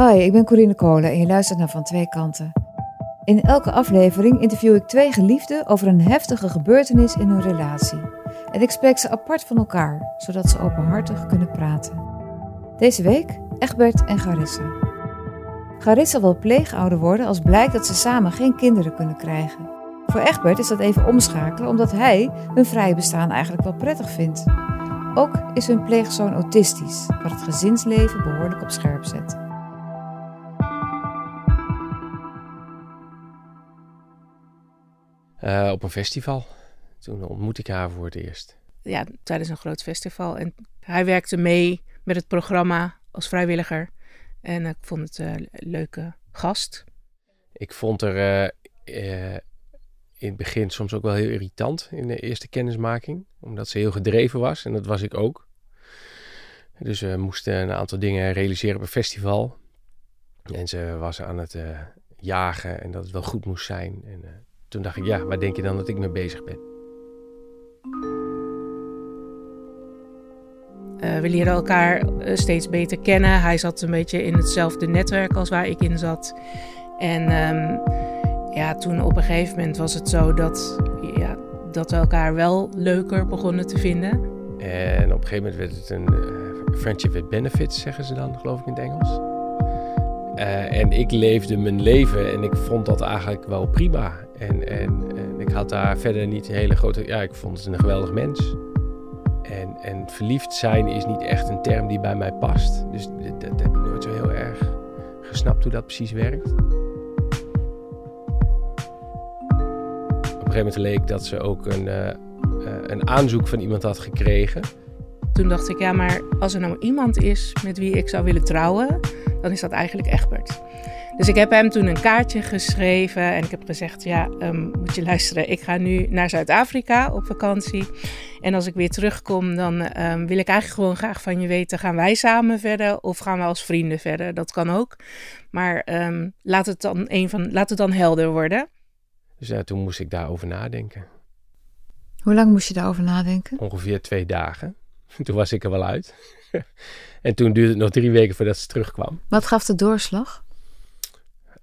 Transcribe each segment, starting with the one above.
Hi, ik ben Corine Kolen en je luistert naar Van Twee Kanten. In elke aflevering interview ik twee geliefden over een heftige gebeurtenis in hun relatie. En ik spreek ze apart van elkaar, zodat ze openhartig kunnen praten. Deze week Egbert en Garissa. Garissa wil pleegouder worden als blijkt dat ze samen geen kinderen kunnen krijgen. Voor Egbert is dat even omschakelen omdat hij hun vrije bestaan eigenlijk wel prettig vindt. Ook is hun pleegzoon autistisch, wat het gezinsleven behoorlijk op scherp zet. Uh, op een festival. Toen ontmoette ik haar voor het eerst. Ja, tijdens een groot festival. En hij werkte mee met het programma als vrijwilliger. En ik vond het een leuke gast. Ik vond er uh, in het begin soms ook wel heel irritant in de eerste kennismaking. Omdat ze heel gedreven was en dat was ik ook. Dus we moesten een aantal dingen realiseren op een festival. En ze was aan het jagen en dat het wel goed moest zijn. En toen dacht ik, ja, waar denk je dan dat ik mee bezig ben? Uh, we leren elkaar steeds beter kennen. Hij zat een beetje in hetzelfde netwerk als waar ik in zat. En um, ja, toen op een gegeven moment was het zo dat, ja, dat we elkaar wel leuker begonnen te vinden. En op een gegeven moment werd het een uh, friendship with benefits, zeggen ze dan, geloof ik in het Engels. Uh, en ik leefde mijn leven en ik vond dat eigenlijk wel prima. En, en, ik had daar verder niet een hele grote... Ja, ik vond het een geweldig mens. En, en verliefd zijn is niet echt een term die bij mij past. Dus dat, dat heb ik nooit zo heel erg gesnapt hoe dat precies werkt. Op een gegeven moment leek dat ze ook een, uh, een aanzoek van iemand had gekregen. Toen dacht ik, ja, maar als er nou iemand is met wie ik zou willen trouwen, dan is dat eigenlijk Egbert. Dus ik heb hem toen een kaartje geschreven en ik heb gezegd: Ja, um, moet je luisteren, ik ga nu naar Zuid-Afrika op vakantie. En als ik weer terugkom, dan um, wil ik eigenlijk gewoon graag van je weten: gaan wij samen verder of gaan we als vrienden verder? Dat kan ook. Maar um, laat, het dan een van, laat het dan helder worden. Dus ja, toen moest ik daarover nadenken. Hoe lang moest je daarover nadenken? Ongeveer twee dagen. Toen was ik er wel uit. en toen duurde het nog drie weken voordat ze terugkwam. Wat gaf de doorslag?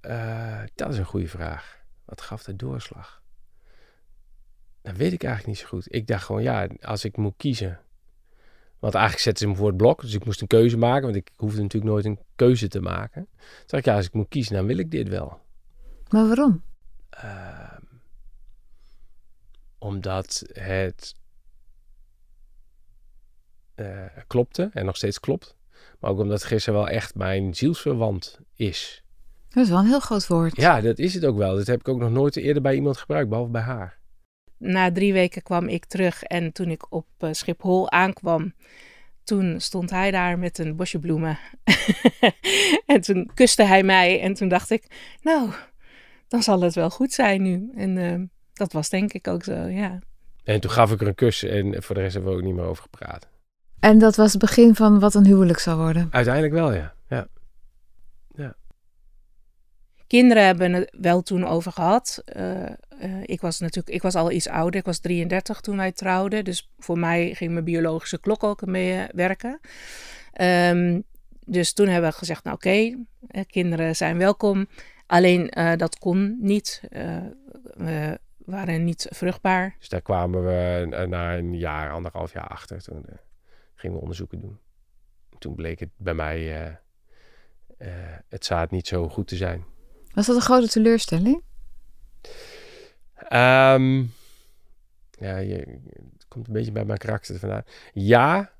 Uh, dat is een goede vraag. Wat gaf de doorslag? Dat weet ik eigenlijk niet zo goed. Ik dacht gewoon, ja, als ik moet kiezen. Want eigenlijk zetten ze me voor het blok. Dus ik moest een keuze maken. Want ik hoefde natuurlijk nooit een keuze te maken. Toen dacht ik, ja, als ik moet kiezen, dan wil ik dit wel. Maar waarom? Uh, omdat het uh, klopte en nog steeds klopt. Maar ook omdat gisteren wel echt mijn zielsverwant is. Dat is wel een heel groot woord. Ja, dat is het ook wel. Dat heb ik ook nog nooit eerder bij iemand gebruikt, behalve bij haar. Na drie weken kwam ik terug en toen ik op uh, Schiphol aankwam, toen stond hij daar met een bosje bloemen. en toen kuste hij mij en toen dacht ik, nou, dan zal het wel goed zijn nu. En uh, dat was denk ik ook zo, ja. En toen gaf ik er een kus en voor de rest hebben we ook niet meer over gepraat. En dat was het begin van wat een huwelijk zou worden? Uiteindelijk wel, ja. Kinderen hebben het wel toen over gehad. Uh, uh, ik was natuurlijk, ik was al iets ouder. Ik was 33 toen wij trouwden. Dus voor mij ging mijn biologische klok ook mee werken. Um, dus toen hebben we gezegd, nou oké, kinderen zijn welkom. Alleen uh, dat kon niet. We waren niet vruchtbaar. Dus daar kwamen we na een jaar, anderhalf jaar achter. Toen gingen we onderzoeken doen. Toen bleek het bij mij het zaad niet zo goed te zijn. Was dat een grote teleurstelling? Um, ja, je, het komt een beetje bij mijn karakter vandaan. Ja,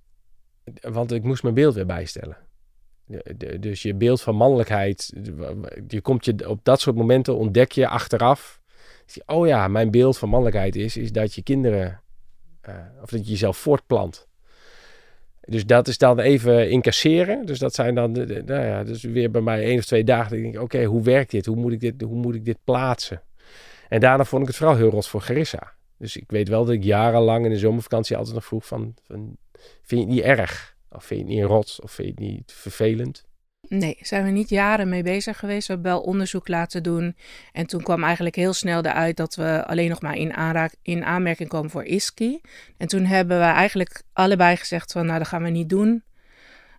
want ik moest mijn beeld weer bijstellen. Dus je beeld van mannelijkheid, je komt je op dat soort momenten ontdek je achteraf. Oh ja, mijn beeld van mannelijkheid is, is dat je kinderen, uh, of dat je jezelf voortplant. Dus dat is dan even incasseren. Dus dat zijn dan, nou ja, dus weer bij mij één of twee dagen. Dat ik denk, oké, hoe werkt dit? Hoe moet, ik dit? hoe moet ik dit plaatsen? En daarna vond ik het vooral heel rot voor Gerissa. Dus ik weet wel dat ik jarenlang in de zomervakantie altijd nog vroeg van, van vind je het niet erg? Of vind je het niet rot? Of vind je het niet vervelend? Nee, zijn we niet jaren mee bezig geweest. We hebben wel onderzoek laten doen. En toen kwam eigenlijk heel snel eruit dat we alleen nog maar in, aanraak, in aanmerking komen voor ISKI. En toen hebben we eigenlijk allebei gezegd van nou dat gaan we niet doen.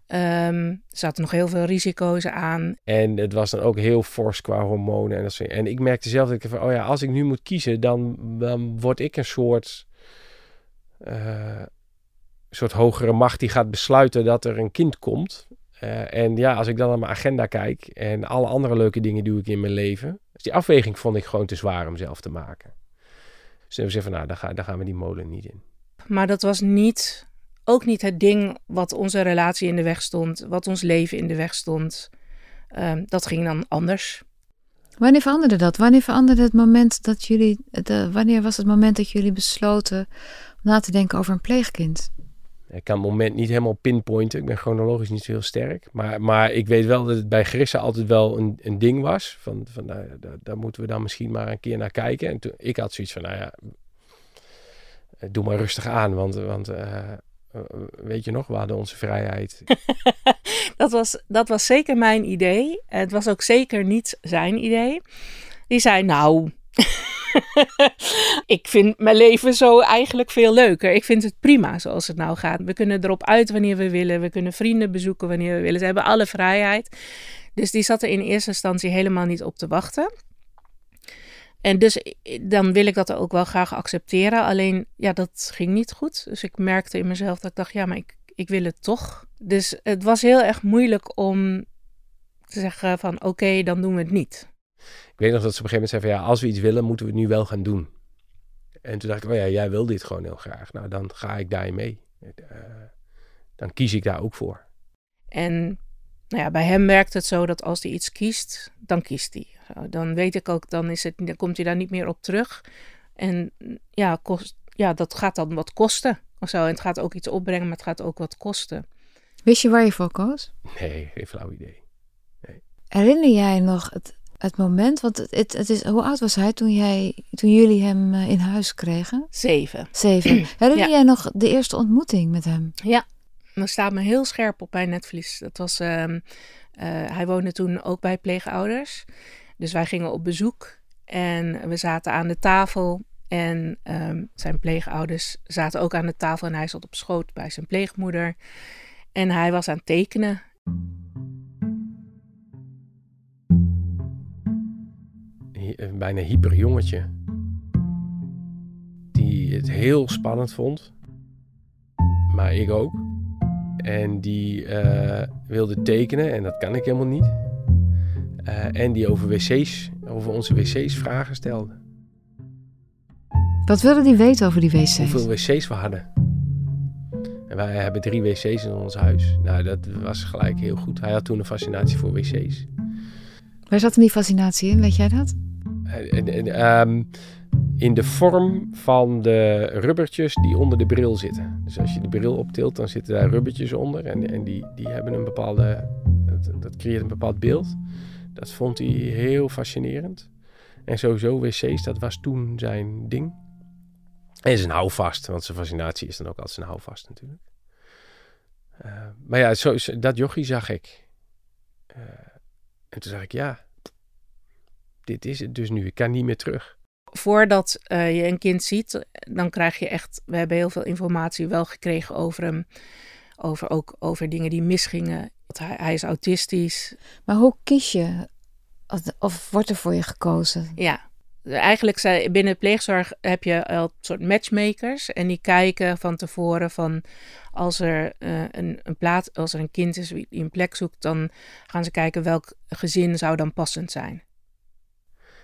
Ehm, er zaten nog heel veel risico's aan. En het was dan ook heel fors qua hormonen. En, dat soort- en ik merkte zelf dat ik van, oh ja, als ik nu moet kiezen, dan, dan word ik een soort, eh, soort hogere macht die gaat besluiten dat er een kind komt. Eh, en ja, als ik dan naar mijn agenda kijk en alle andere leuke dingen doe ik in mijn leven. Dus die afweging vond ik gewoon te zwaar om zelf te maken. Dus toen hebben we gezegd van, nou, daar, ga, daar gaan we die molen niet in. Maar dat was niet, ook niet het ding wat onze relatie in de weg stond, wat ons leven in de weg stond. Ehm, dat ging dan anders. Wanneer veranderde dat? Wanneer veranderde het moment dat jullie. De, wanneer was het moment dat jullie besloten om na te denken over een pleegkind? Ik kan het moment niet helemaal pinpointen. Ik ben chronologisch niet heel sterk. Maar, maar ik weet wel dat het bij Grissa altijd wel een, een ding was. Van, van nou, daar, daar moeten we dan misschien maar een keer naar kijken. En toen, ik had zoiets van, nou ja, eh, doe maar rustig aan. Want, want eh, eh, weet je nog, we hadden onze vrijheid. Dat was, dat was zeker mijn idee. Het was ook zeker niet zijn idee. Die zei, nou, ik vind mijn leven zo eigenlijk veel leuker. Ik vind het prima zoals het nou gaat. We kunnen erop uit wanneer we willen. We kunnen vrienden bezoeken wanneer we willen. Ze hebben alle vrijheid. Dus die zat er in eerste instantie helemaal niet op te wachten. En dus dan wil ik dat ook wel graag accepteren. Alleen, ja, dat ging niet goed. Dus ik merkte in mezelf dat ik dacht, ja, maar ik, ik wil het toch. Dus het was heel erg moeilijk om te zeggen van, oké, dan doen we het niet. Ik weet nog dat ze op een gegeven moment zei van, ja, als we iets willen, moeten we het nu wel gaan doen. En toen dacht ik, oh ja, jij wil dit gewoon heel graag. Nou, dan ga ik daarin mee. Eh, dan kies ik daar ook voor. En nou ja, bij hem werkt het zo dat als hij iets kiest, dan kiest hij. Zo, Dan weet ik ook, dan, is het, dan komt hij daar niet meer op terug. En ja, kost, ja, dat gaat dan wat kosten. Of zo. En het gaat ook iets opbrengen, maar het gaat ook wat kosten. Wist je waar je voor koos? Nee, geen flauw idee. Herinner jij nog het, het moment? Want het, het, is, hoe oud was hij toen, jij, toen jullie hem eh, in huis kregen? Zeven. Zeven. Herinner Ja. jij nog de eerste ontmoeting met hem? Ja, dat staat me heel scherp op bij netvlies. Dat was, ehm, eh, hij woonde toen ook bij pleegouders. Dus wij gingen op bezoek en we zaten aan de tafel. En ehm, zijn pleegouders zaten ook aan de tafel en hij zat op schoot bij zijn pleegmoeder. En hij was aan het tekenen. Een bijna hyper jongetje. Die het heel spannend vond. Maar ik ook. En die eh, wilde tekenen en dat kan ik helemaal niet. Eh, en die over wc's, over onze wc's vragen stelde. Wat wilde hij weten over die wc's? Hoeveel wc's we hadden. En wij hebben drie wc's in ons huis. Nou, dat was gelijk heel goed. Hij had toen een fascinatie voor wc's. Waar zat hem die fascinatie in? Weet jij dat? Eh, en- en, ehm, in de vorm van de rubbertjes die onder de bril zitten. Dus als je de bril optilt, dan zitten daar rubbertjes onder. En, en die, die hebben een bepaalde. Dat, dat creëert een bepaald beeld. Dat vond hij heel fascinerend. En sowieso wc's, dat was toen zijn ding. En zijn houvast, want zijn fascinatie is dan ook altijd zijn houvast natuurlijk. Eh, maar ja, zo, dat jochie zag ik. Eh, en toen zag ik, ja, dit is het dus nu. Ik kan niet meer terug. Voordat eh, je een kind ziet, dan krijg je echt... We hebben heel veel informatie wel gekregen over hem. Over, ook over dingen die misgingen. Hij, hij is autistisch. Maar hoe kies je? Of- wordt er voor je gekozen? Ja, eigenlijk zei, binnen de pleegzorg heb je al een soort matchmakers. En die kijken van tevoren van als er, eh, een, een plaats, als er een kind is die een plek zoekt, dan gaan ze kijken welk gezin zou dan passend zijn.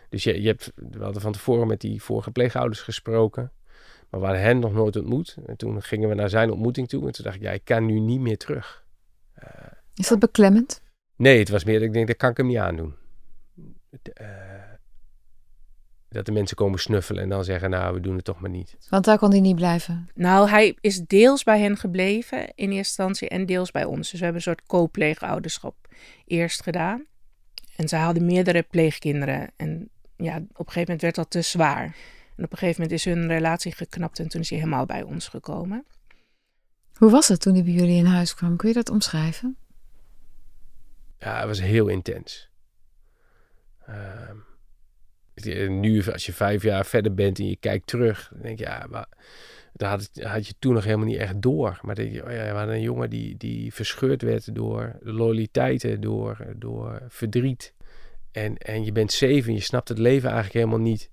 Dus je, je hebt, we hadden van tevoren met die vorige pleegouders gesproken. Maar we hadden hen nog nooit ontmoet. En toen gingen we naar zijn ontmoeting toe. En toen dacht ik, ja, ik kan nu niet meer terug. Is dat beklemmend? Nee, het was meer dat ik denk, dat kan ik hem niet aandoen. Eh, dat de mensen komen snuffelen en dan zeggen, nou, we doen het toch maar niet. Want daar kon hij niet blijven. Nou, hij is deels bij hen gebleven in eerste instantie en deels bij ons. Dus we hebben een soort co-pleegouderschap eerst gedaan. En zij hadden meerdere pleegkinderen. En ja, op een gegeven moment werd dat te zwaar. En op een gegeven moment is hun relatie geknapt en toen is hij helemaal bij ons gekomen. Hoe was het toen hij bij jullie in huis kwam? Kun je dat omschrijven? Ja, het was heel intens. Ehm, nu, als je vijf jaar verder bent en je kijkt terug, dan denk je, ja, maar Dat had, had, je toen nog helemaal niet echt door. Maar dat, oh ja, we hadden een jongen die, die verscheurd werd door loyaliteiten, door, door verdriet. En, en je bent zeven, je snapt het leven eigenlijk helemaal niet.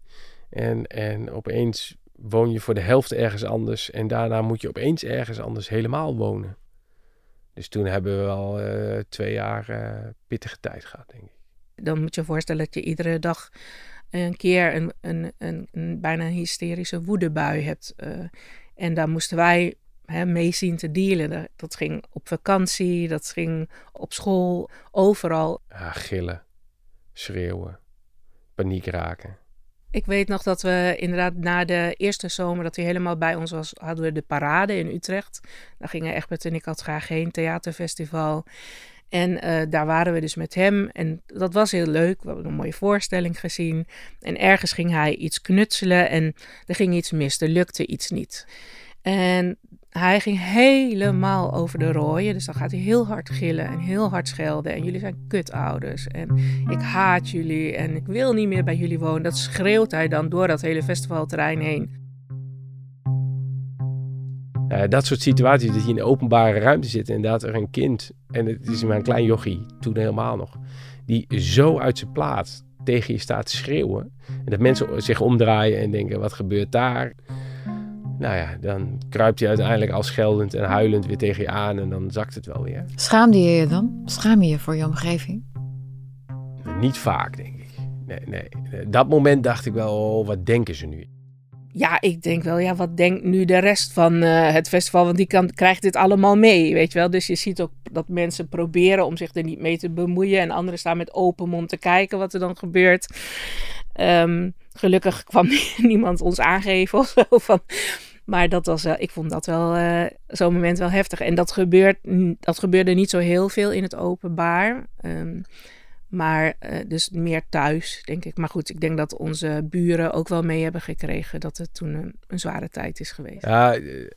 En, en opeens woon je voor de helft ergens anders. En daarna moet je opeens ergens anders helemaal wonen. Dus toen hebben we al uh, twee jaar uh, pittige tijd gehad, denk ik. Dan moet je je voorstellen dat je iedere dag een keer een, een, een, een bijna hysterische woedebui hebt. Uh, en daar moesten wij hè, mee zien te dealen. Dat ging op vakantie, dat ging op school, overal. Ja, gillen, schreeuwen, paniek raken. Ik weet nog dat we inderdaad na de eerste zomer dat hij helemaal bij ons was, hadden we de parade in Utrecht. Daar gingen Egbert en ik had graag heen, theaterfestival. En uh, daar waren we dus met hem. En dat was heel leuk. We hebben een mooie voorstelling gezien. En ergens ging hij iets knutselen en er ging iets mis. Er lukte iets niet. En hij ging helemaal over de rooien. Dus dan gaat hij heel hard gillen en heel hard schelden. En jullie zijn kutouders. En ik haat jullie. En ik wil niet meer bij jullie wonen. Dat schreeuwt hij dan door dat hele festivalterrein heen. Dat soort situaties, dat je in de openbare ruimte zit en dat er een kind, en het is maar een klein jochie, toen helemaal nog, die zo uit zijn plaats tegen je staat schreeuwen. En dat mensen zich omdraaien en denken, wat gebeurt daar? Nou ja, dan kruipt hij uiteindelijk al scheldend en huilend weer tegen je aan en dan zakt het wel weer. Schaamde je je dan? Schaam je je voor je omgeving? Niet vaak, denk ik. Nee, nee. Dat moment dacht ik wel, oh, wat denken ze nu? ja, ik denk wel, ja, wat denkt nu de rest van uh, het festival? Want die kan, krijgt dit allemaal mee, weet je wel. Dus je ziet ook dat mensen proberen om zich er niet mee te bemoeien. En anderen staan met open mond te kijken wat er dan gebeurt. Um, gelukkig kwam niemand ons aangeven of zo. Van, maar dat was, uh, ik vond dat wel uh, zo'n moment wel heftig. En dat, gebeurt, dat gebeurde niet zo heel veel in het openbaar. Um, maar uh, dus meer thuis, denk ik. Maar goed, ik denk dat onze buren ook wel mee hebben gekregen dat het toen een, zware tijd is geweest. Ja, een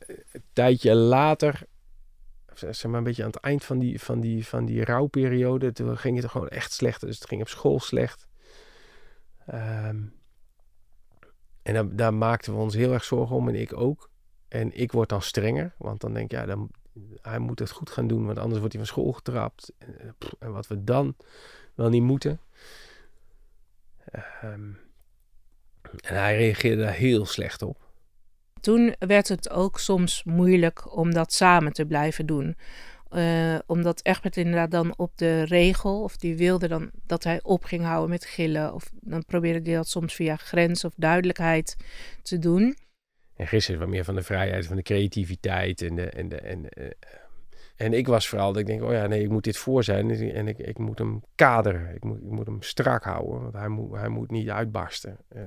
tijdje later, zeg maar een beetje aan het eind van die, van die, van die rouwperiode, toen ging het gewoon echt slecht. Dus het ging op school slecht. Um, en daar maakten we ons heel erg zorgen om en ik ook. En ik word dan strenger, want dan denk ik, ja, dan, hij moet het goed gaan doen, want anders wordt hij van school getrapt. En, en wat we dan wel niet moeten. Um, en hij reageerde daar heel slecht op. Toen werd het ook soms moeilijk om dat samen te blijven doen. Uh, omdat Egbert inderdaad dan op de regel, of die wilde dan dat hij op ging houden met gillen. Of dan probeerde hij dat soms via grens of duidelijkheid te doen. En gisteren wat meer van de vrijheid, van de creativiteit en de, en de, en, uh, en ik was vooral dat ik denk, oh ja, nee, ik moet dit voor zijn. En ik, ik moet hem kaderen. Ik moet, ik moet hem strak houden. Want hij moet, hij moet niet uitbarsten. Uh,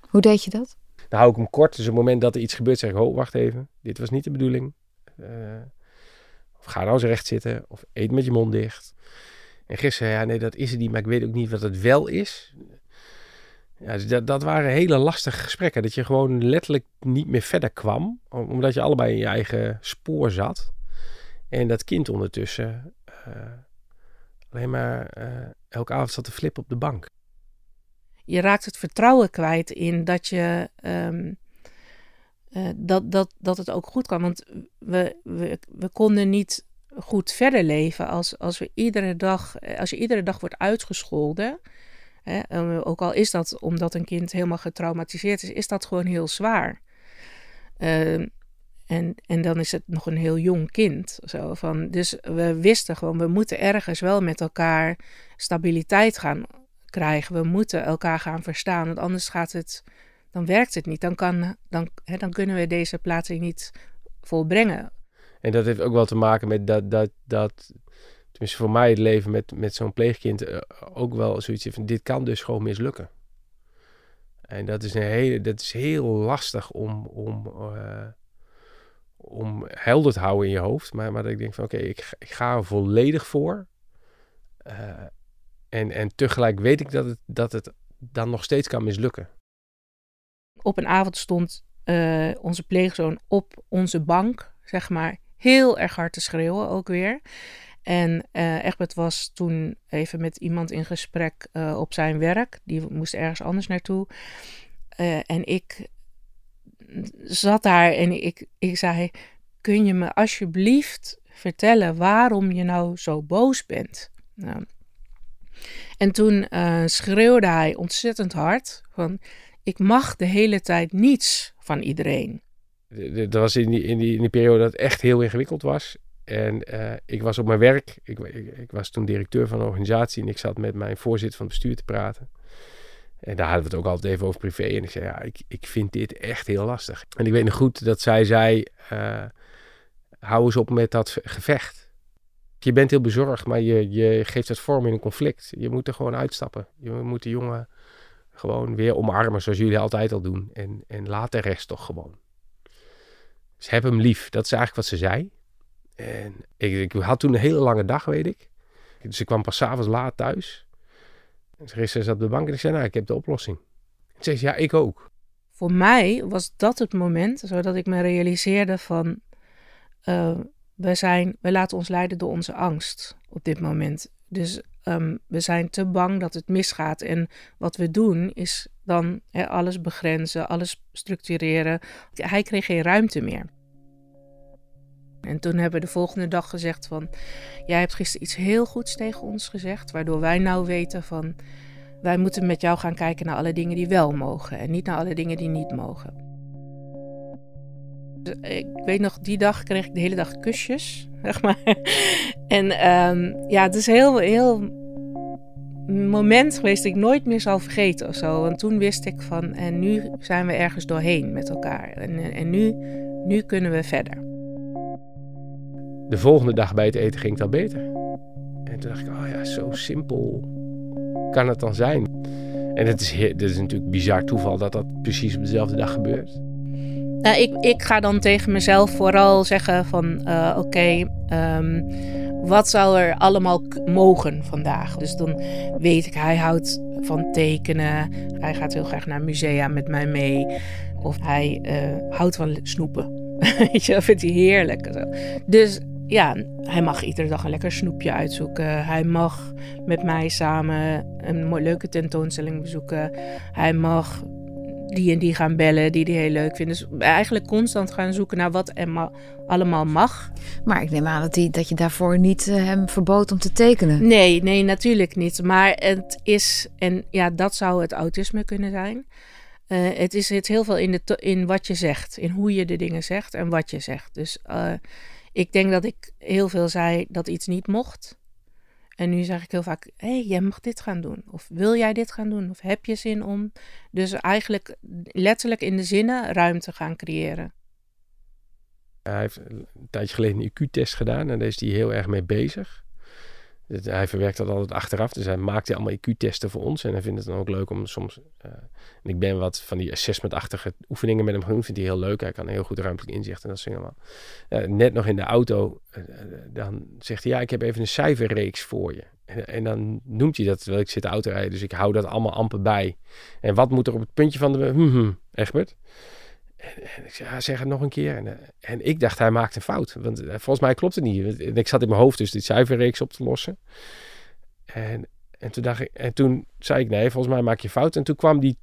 Hoe deed je dat? Dan hou ik hem kort. Dus op het moment dat er iets gebeurt, zeg ik, oh, wacht even. Dit was niet de bedoeling. Uh, of ga nou eens recht zitten. Of eet met je mond dicht. En gisteren, ja, nee, dat is het niet. Maar ik weet ook niet wat het wel is. Ja, dus dat, dat waren hele lastige gesprekken. Dat je gewoon letterlijk niet meer verder kwam. Omdat je allebei in je eigen spoor zat. En dat kind ondertussen uh, alleen maar uh, elke avond zat te flippen op de bank. Je raakt het vertrouwen kwijt in dat je. Um, uh, dat, dat, dat het ook goed kan. Want we, we, we konden niet goed verder leven als, als we iedere dag. Als je iedere dag wordt uitgescholden. Hè, ook al is dat omdat een kind helemaal getraumatiseerd is, is dat gewoon heel zwaar. Uh, en, en dan is het nog een heel jong kind. Zo van, dus we wisten gewoon, we moeten ergens wel met elkaar stabiliteit gaan krijgen. We moeten elkaar gaan verstaan, want anders gaat het, dan werkt het niet. Dan, kan, dan, hè, dan kunnen we deze plaatsing niet volbrengen. En dat heeft ook wel te maken met dat, dat, dat tenminste voor mij het leven met, met zo'n pleegkind uh, ook wel zoiets van, dit kan dus gewoon mislukken. En dat is, een hele, dat is heel lastig om, om uh, om helder te houden in je hoofd. Maar, maar dat ik denk van oké, ik, ik, ga er volledig voor. Uh, en, en tegelijk weet ik dat het, dat het dan nog steeds kan mislukken. Op een avond stond uh, onze pleegzoon op onze bank, zeg maar, heel erg hard te schreeuwen ook weer. En uh, Egbert was toen even met iemand in gesprek uh, op zijn werk. Die moest ergens anders naartoe. En ik zat daar en ik, ik zei: Kun je me alsjeblieft vertellen waarom je nou zo boos bent? Nou, en toen schreeuwde hij ontzettend hard: van, Ik mag de hele tijd niets van iedereen. Dat was in die, in, die, in die periode dat het echt heel ingewikkeld was. En uh, ik was op mijn werk. Ik, ik, was toen directeur van een organisatie en ik zat met mijn voorzitter van het bestuur te praten. En daar hadden we het ook altijd even over privé. En ik zei, ja, ik, ik vind dit echt heel lastig. En ik weet nog goed dat zij zei, uh, hou eens op met dat gevecht. Je bent heel bezorgd, maar je, je geeft het vorm in een conflict. Je moet er gewoon uitstappen. Je moet de jongen gewoon weer omarmen zoals jullie altijd al doen. En, en laat de rest toch gewoon. Dus heb hem lief. Dat is eigenlijk wat ze zei. En ik, had toen een hele lange dag, weet ik. Dus ik kwam pas avonds laat thuis. En ze zat op de bank en ik zei, nou, ik heb de oplossing. En ze zei, ja, ik ook. Voor mij was dat het moment, zodat ik me realiseerde van... Uh, we, zijn, we laten ons leiden door onze angst op dit moment. Dus um, we zijn te bang dat het misgaat. En wat we doen is dan alles begrenzen, alles structureren. Hij kreeg geen ruimte meer. En toen hebben we de volgende dag gezegd van... Jij hebt gisteren iets heel goeds tegen ons gezegd... waardoor wij nou weten van... Wij moeten met jou gaan kijken naar alle dingen die wel mogen... en niet naar alle dingen die niet mogen. Dus ik weet nog, die dag kreeg ik de hele dag kusjes, zeg maar. En um, ja, het is heel, heel moment geweest dat ik nooit meer zal vergeten of zo. Want toen wist ik van, en nu zijn we ergens doorheen met elkaar. En, en nu, nu kunnen we verder de volgende dag bij het eten ging het al beter. En toen dacht ik, oh ja, zo simpel kan het dan zijn. En het is, het is natuurlijk bizar toeval dat dat precies op dezelfde dag gebeurt. Nou, ik, ik ga dan tegen mezelf vooral zeggen van uh, oké, ehm, wat zou er allemaal mogen vandaag? Dus dan weet ik, hij houdt van tekenen. Hij gaat heel graag naar musea met mij mee. Of hij uh, houdt van snoepen. Weet je, vindt hij heerlijk. Dus ja, hij mag iedere dag een lekker snoepje uitzoeken. Hij mag met mij samen een leuke tentoonstelling bezoeken. Hij mag die en die gaan bellen die hij heel leuk vindt. Dus eigenlijk constant gaan zoeken naar wat er allemaal mag. Maar ik neem aan dat, hij, dat je daarvoor niet uh, hem verbood om te tekenen. Nee, nee, natuurlijk niet. Maar het is, en ja, dat zou het autisme kunnen zijn. Uh, het is het heel veel in, de in wat je zegt, in hoe je de dingen zegt en wat je zegt. Dus uh, ik denk dat ik heel veel zei dat iets niet mocht. En nu zeg ik heel vaak: hé, hey, jij mag dit gaan doen. Of wil jij dit gaan doen? Of heb je zin om? Dus eigenlijk letterlijk in de zinnen ruimte gaan creëren. Hij heeft een tijdje geleden een IQ-test gedaan en daar is hij heel erg mee bezig. Hij verwerkt dat altijd achteraf. Dus hij maakt allemaal IQ-testen voor ons. En hij vindt het dan ook leuk om soms... Uh, en ik ben wat van die assessment-achtige oefeningen met hem gaan doen. Vindt hij heel leuk. Hij kan heel goed ruimtelijk inzicht en dat soort dingen uh, net nog in de auto, uh, dan zegt hij... Ja, ik heb even een cijferreeks voor je. En, en, dan noemt hij dat, terwijl ik zit de auto rijden. Dus ik hou dat allemaal amper bij. En wat moet er op het puntje van de... Hm, hm, Egbert? En, ik zei, ja, zeg het nog een keer. En, uh, en ik dacht, hij maakt een fout. Want uh, volgens mij klopt het niet. En ik zat in mijn hoofd dus die cijferreeks op te lossen. En, en, toen dacht ik, en toen zei ik, nee, volgens mij maak je fout. En toen kwam die,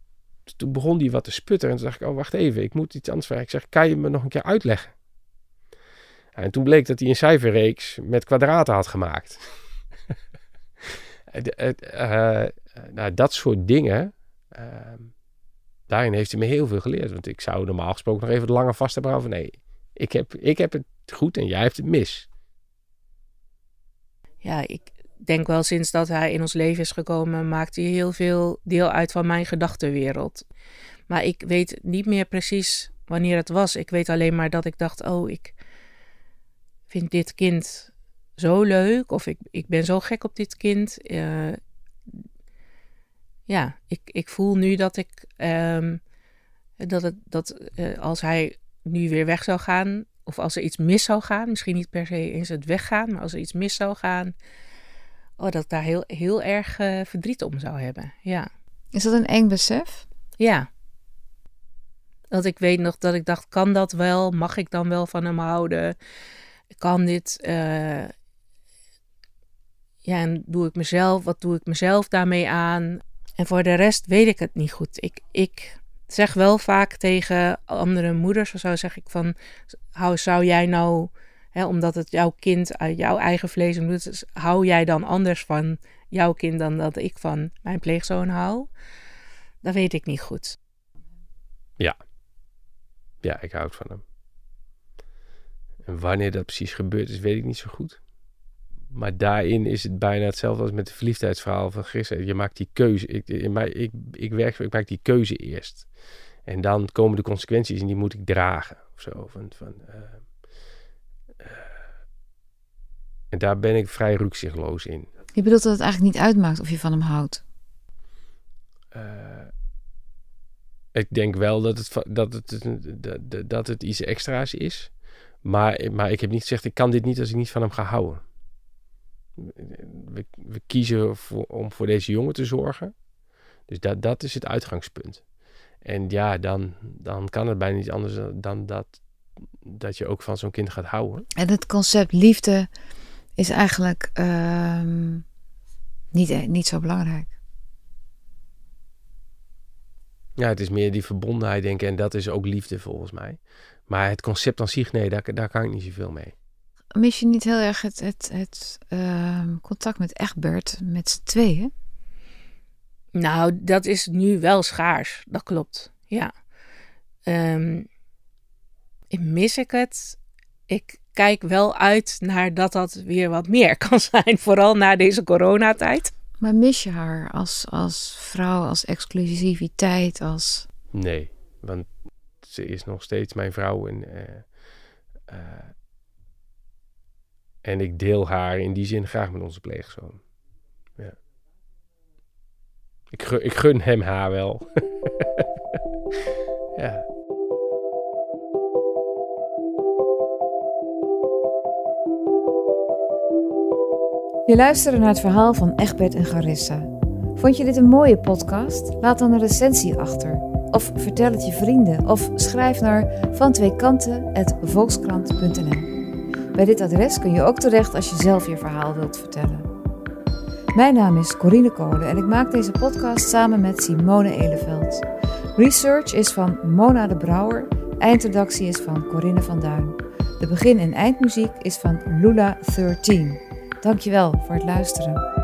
toen begon die wat te sputteren. En toen dacht ik, oh, wacht even, ik moet iets anders vragen. Ik zeg, kan je me nog een keer uitleggen? En toen bleek dat hij een cijferreeks met kwadraten had gemaakt. nou, dat soort dingen ehm, daarin heeft hij me heel veel geleerd. Want ik zou normaal gesproken nog even lange vast hebben van nee, ik heb, ik heb het goed en jij hebt het mis. Ja, ik denk wel sinds dat hij in ons leven is gekomen, maakt hij heel veel deel uit van mijn gedachtenwereld. Maar ik weet niet meer precies wanneer het was. Ik weet alleen maar dat ik dacht, oh, ik vind dit kind zo leuk. Of ik, ik ben zo gek op dit kind. Uh, ja, ik, ik voel nu dat ik um, dat, het, dat uh, als hij nu weer weg zou gaan, of als er iets mis zou gaan, misschien niet per se eens het weggaan, maar als er iets mis zou gaan, oh, dat ik daar heel, heel erg uh, verdriet om zou hebben. Ja. Is dat een eng besef? Ja. Dat ik weet nog dat ik dacht, kan dat wel? Mag ik dan wel van hem houden? Kan dit? Uh, ja, en doe ik mezelf, wat doe ik mezelf daarmee aan? En voor de rest weet ik het niet goed. Ik, ik, zeg wel vaak tegen andere moeders of zo, zeg ik van, hou, zou jij nou, hè, omdat het jouw kind uit jouw eigen vlees en bloed is, hou jij dan anders van jouw kind dan dat ik van mijn pleegzoon hou? Dat weet ik niet goed. Ja. Ja, ik houd van hem. En wanneer dat precies gebeurd is, weet ik niet zo goed. Maar daarin is het bijna hetzelfde als met het verliefdheidsverhaal van gisteren. Je maakt die keuze. Ik, ik, ik, ik werk, ik maak die keuze eerst. En dan komen de consequenties en die moet ik dragen. Of zo. Van, van, uh, uh, en daar ben ik vrij rukzichtloos in. Je bedoelt dat het eigenlijk niet uitmaakt of je van hem houdt? Uh, ik denk wel dat het, dat, het, dat, dat het iets extra's is. Maar, maar ik heb niet gezegd, ik kan dit niet als ik niet van hem ga houden. We, we kiezen voor, om voor deze jongen te zorgen. Dus dat, dat is het uitgangspunt. En ja, dan, dan kan het bijna niet anders dan dat, dat je ook van zo'n kind gaat houden. En het concept liefde is eigenlijk uh, niet, niet zo belangrijk. Ja, het is meer die verbondenheid, denk ik. En dat is ook liefde volgens mij. Maar het concept aan zich, nee, daar, daar kan ik niet zoveel mee. Mis je niet heel erg het, het, het uh, contact met Egbert met z'n tweeën? Nou, dat is nu wel schaars. Dat klopt. Ja. Um, mis ik het? Ik kijk wel uit naar dat dat weer wat meer kan zijn. Vooral na deze coronatijd. Maar mis je haar als, als vrouw, als exclusiviteit, als... Nee, want ze is nog steeds mijn vrouw en, uh, uh, en ik deel haar in die zin graag met onze pleegzoon. Ja. Ik, gun, ik gun hem haar wel. ja. Je luisterde naar het verhaal van Egbert en Garissa. Vond je dit een mooie podcast? Laat dan een recensie achter. Of vertel het je vrienden. Of schrijf naar vantweekanten.volkskrant.nl Bij dit adres kun je ook terecht als je zelf je verhaal wilt vertellen. Mijn naam is Corine Kolen en ik maak deze podcast samen met Simone Eleveld. Research is van Mona de Brouwer. Eindredactie is van Corinne van Duin. De begin- en eindmuziek is van Lula 13. Dankjewel voor het luisteren.